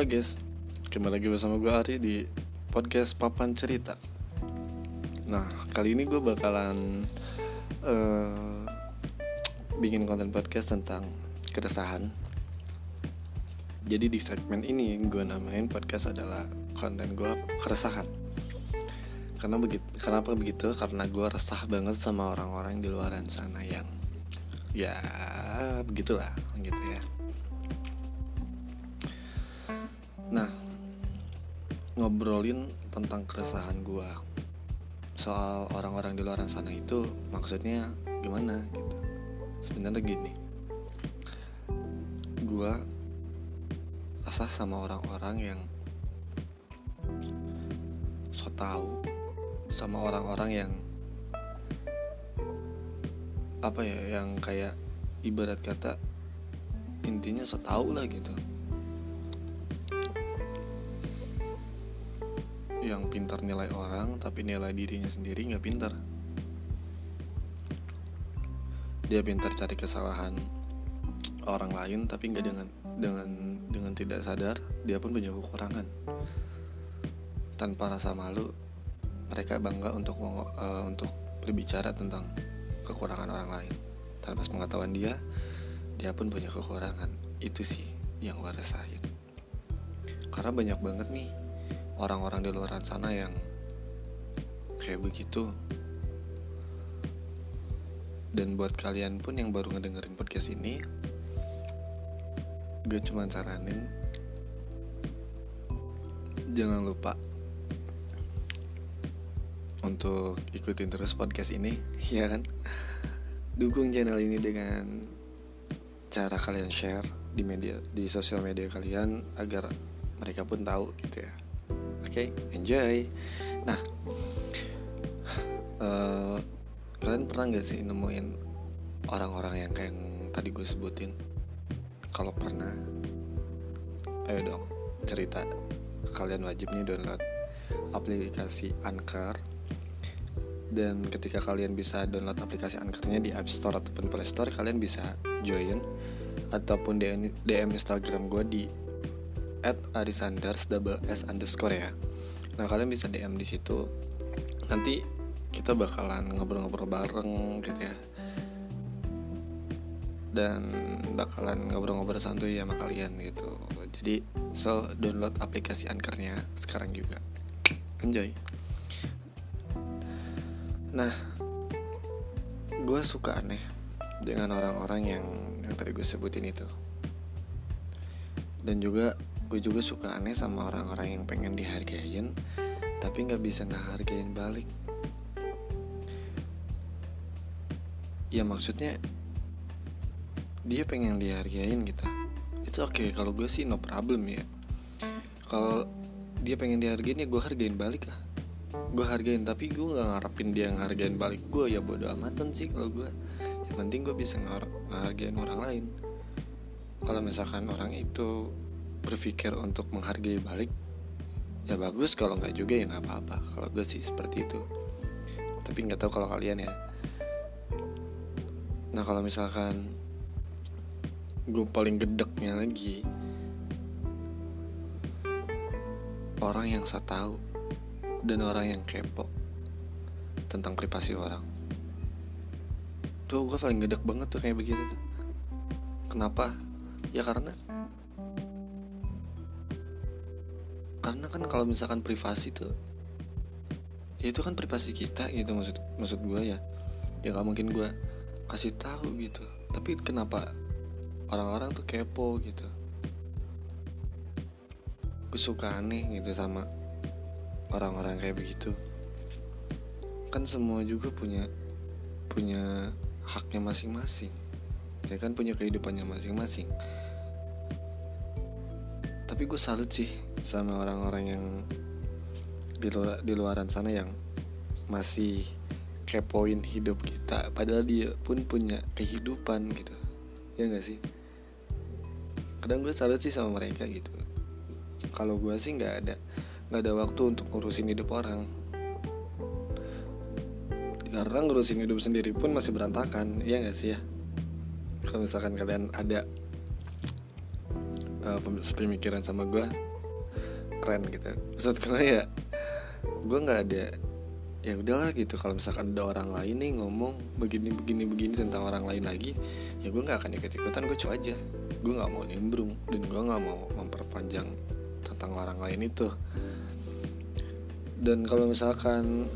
Halo guys, kembali lagi bersama gue Ari di podcast Papan Cerita. Nah, kali ini gue bakalan uh, bikin konten podcast tentang keresahan. Jadi di segmen ini gue namain podcast adalah konten gue keresahan. Karena begitu kenapa begitu? Karena gue resah banget sama orang-orang di luaran sana yang ya begitulah gitu ya nah ngobrolin tentang keresahan gue soal orang-orang di luaran sana itu maksudnya gimana gitu. Sebenarnya gini. Gue resah sama orang-orang yang so tau sama orang-orang yang apa ya yang kayak ibarat kata intinya so tau lah gitu yang pintar nilai orang tapi nilai dirinya sendiri nggak pintar. Dia pintar cari kesalahan orang lain tapi nggak dengan dengan dengan tidak sadar dia pun punya kekurangan. Tanpa rasa malu mereka bangga untuk uh, untuk berbicara tentang kekurangan orang lain. Tanpa pengetahuan dia dia pun punya kekurangan. Itu sih yang gue rasain. Karena banyak banget nih orang-orang di luar sana yang kayak begitu. Dan buat kalian pun yang baru ngedengerin podcast ini gue cuma saranin jangan lupa untuk ikutin terus podcast ini ya kan? Dukung channel ini dengan cara kalian share di media di sosial media kalian agar mereka pun tahu gitu ya oke. Okay, enjoy. Nah uh, kalian pernah nggak sih nemuin orang-orang yang kayak yang tadi gue sebutin? Kalau pernah ayo dong cerita. Kalian wajib nih download aplikasi Anchor. Dan ketika kalian bisa download aplikasi Anchor-nya di App Store ataupun Play Store kalian bisa join ataupun DM, DM Instagram gue di at arisanders double s underscore ya. Nah kalian bisa DM di situ. Nanti kita bakalan ngobrol-ngobrol bareng gitu ya. Dan bakalan ngobrol-ngobrol santuy sama kalian gitu. Jadi so download aplikasi Anchor-nya sekarang juga. Enjoy. Nah, gue suka aneh dengan orang-orang yang yang tadi gue sebutin itu. Dan juga gue juga suka aneh sama orang-orang yang pengen dihargain tapi nggak bisa ngehargain balik. Ya maksudnya dia pengen dihargain gitu. It's okay kalau gue sih no problem ya. Kalau dia pengen dihargain ya gue hargain balik lah gue hargain tapi gue nggak ngarepin dia ngehargain balik gue ya bodo amatan sih kalau gue yang penting gue bisa ngehargain orang lain kalau misalkan orang itu berpikir untuk menghargai balik ya bagus kalau nggak juga ya nggak apa-apa. Kalau gue sih seperti itu. Tapi nggak tahu kalau kalian ya. Nah kalau misalkan gue paling gedeknya lagi orang yang saya tahu dan orang yang kepo tentang privasi orang. Tuh gue paling gedek banget tuh kayak begitu kenapa? Ya karena karena kan kalau misalkan privasi tuh ya itu kan privasi kita gitu maksud maksud gue ya. Ya gak mungkin gue kasih tahu gitu. Tapi kenapa orang-orang tuh kepo gitu? Gue suka aneh gitu sama orang-orang kayak begitu. Kan semua juga punya punya haknya masing-masing. Ya kan punya kehidupannya masing-masing tapi gue salut sih sama orang-orang yang di luar di luaran sana yang masih kepoin hidup kita. Padahal dia pun punya kehidupan gitu. Ya gak sih? Kadang gue salut sih sama mereka gitu. Kalau gue sih nggak ada nggak ada waktu untuk ngurusin hidup orang. Karena ngurusin hidup sendiri pun masih berantakan. Ya nggak sih ya? Kalau misalkan kalian ada uh, pemikiran sama gue keren gitu. Maksud gue ya gue nggak ada ya udahlah gitu. Kalau misalkan ada orang lain nih ngomong begini begini begini tentang orang lain lagi ya gue nggak akan ikut ikutan gue cuy aja. Gue nggak mau nimbrung dan gue nggak mau memperpanjang tentang orang lain itu. Dan kalau misalkan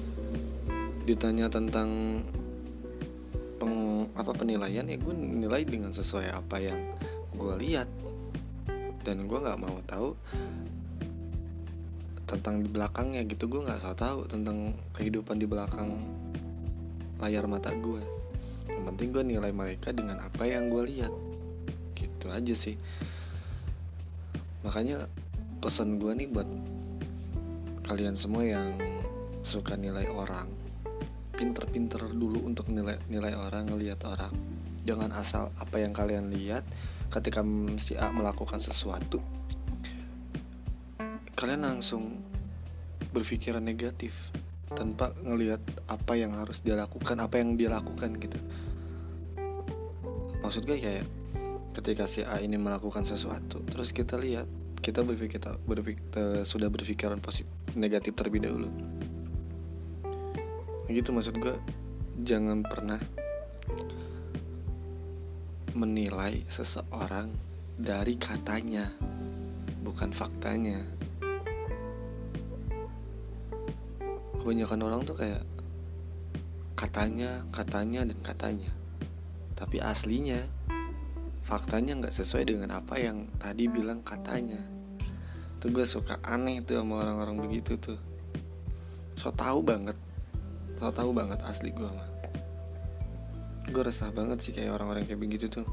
ditanya tentang peng, apa penilaian ya gue nilai dengan sesuai apa yang gue lihat dan gue nggak mau tahu tentang di belakangnya gitu. Gue nggak usah tahu tentang kehidupan di belakang layar mata gue yang penting gue nilai mereka dengan apa yang gue lihat. Gitu aja sih. Makanya pesan gue nih buat kalian semua yang suka nilai orang pinter-pinter dulu untuk nilai nilai orang ngelihat orang. Jangan asal apa yang kalian lihat ketika si A melakukan sesuatu kalian langsung berpikiran negatif tanpa ngelihat apa yang harus dia lakukan apa yang dia lakukan gitu. Maksud gue kayak ketika si A ini melakukan sesuatu terus kita lihat kita berpikir, berpikir sudah berpikiran positif negatif terlebih dahulu. Gitu maksud gue. Jangan pernah menilai seseorang dari katanya bukan faktanya. Kebanyakan orang tuh kayak katanya katanya dan katanya. Tapi aslinya faktanya nggak sesuai dengan apa yang tadi bilang katanya. Tuh gue suka aneh tuh sama orang-orang begitu tuh. So tau banget so tau banget asli gue mah gue resah banget sih kayak orang-orang kayak begitu tuh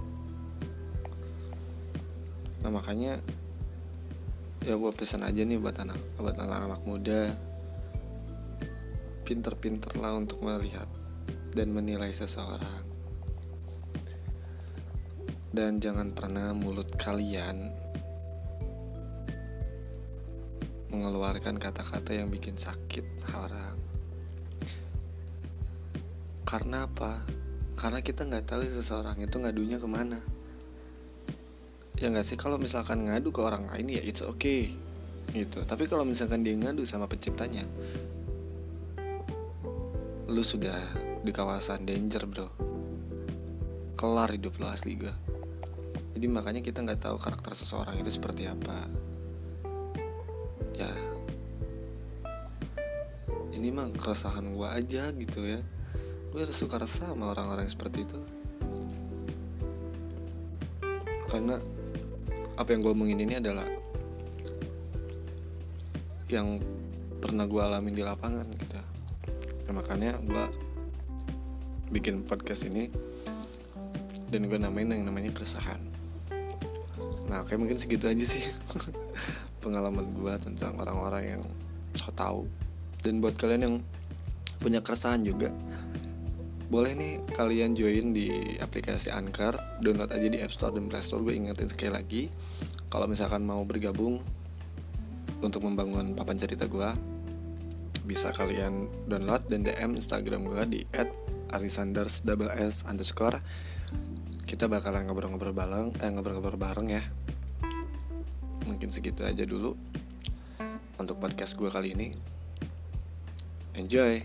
nah makanya ya gue pesan aja nih buat anak buat anak-anak muda pinter-pinterlah untuk melihat dan menilai seseorang. Dan jangan pernah mulut kalian mengeluarkan kata-kata yang bikin sakit orang. Karena apa? Karena kita nggak tahu seseorang itu ngadunya ke mana. Ya nggak sih kalau misalkan ngadu ke orang lain ya it's okay gitu. Tapi kalau misalkan dia ngadu sama penciptanya, lu sudah di kawasan danger bro. Kelar hidup lo asli gue jadi makanya kita nggak tahu karakter seseorang itu seperti apa. Ya. Ini mah keresahan gue aja gitu ya gue suka resah sama orang-orang seperti itu. Karena apa yang gue omongin ini adalah yang pernah gue alamin di lapangan gitu. Ya makanya gue bikin podcast ini dan gue namain yang namanya keresahan. Nah kayak mungkin segitu aja sih pengalaman gue tentang orang-orang yang so tau. Dan buat kalian yang punya keresahan juga boleh nih kalian join di aplikasi Anchor download aja di App Store dan Play Store. Gue ingetin sekali lagi kalau misalkan mau bergabung untuk membangun papan cerita gue bisa kalian download dan DM Instagram gue di @arisanders double s underscore kita bakalan ngobrol-ngobrol bareng eh ngobrol-ngobrol bareng ya. Mungkin segitu aja dulu untuk podcast gue kali ini. Enjoy